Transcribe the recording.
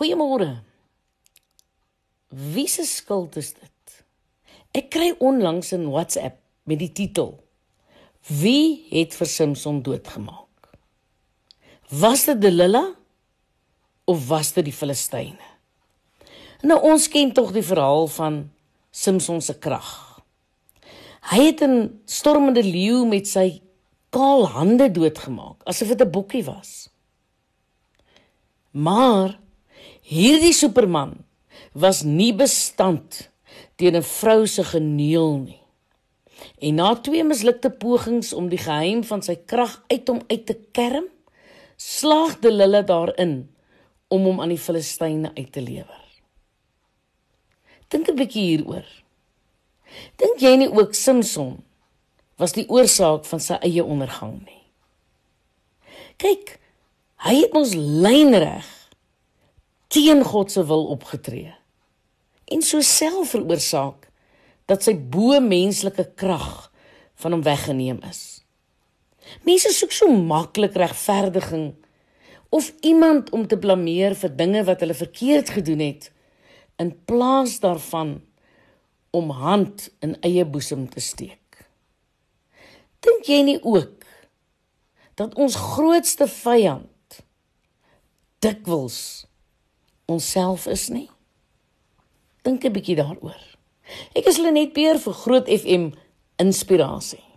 Goeiemôre. Wie se skuld is dit? Ek kry onlangs 'n WhatsApp met die titel: Wie het vir Samson doodgemaak? Was dit Delila of was dit die Filistyne? Nou ons ken tog die verhaal van Samson se krag. Hy het 'n stormende leeu met sy kaal hande doodgemaak, asof dit 'n bokkie was. Maar hierdie superman was nie bestand teen 'n vrou se geneel nie. En na twee mislukte pogings om die geheim van sy krag uit hom uit te kerm, slaagde hulle daarin om hom aan die Filistyne uit te lewer. Dink 'n bietjie hieroor. Dink jy nie ook Samson was die oorsaak van sy eie ondergang nie? Kyk, hy het ons lynreg teen God se wil opgetree en so self veroorsaak dat sy bo menslike krag van hom weggeneem is. Mense soek so maklik regverdiging of iemand om te blameer vir dinge wat hulle verkeerd gedoen het in plaas daarvan om hand in eie boesem te steek. Dink jy nie ook dat ons grootste vyand dikwels onsself is nie? Dink 'n bietjie daaroor. Ek is Lenet Peer vir Groot FM Inspirasie.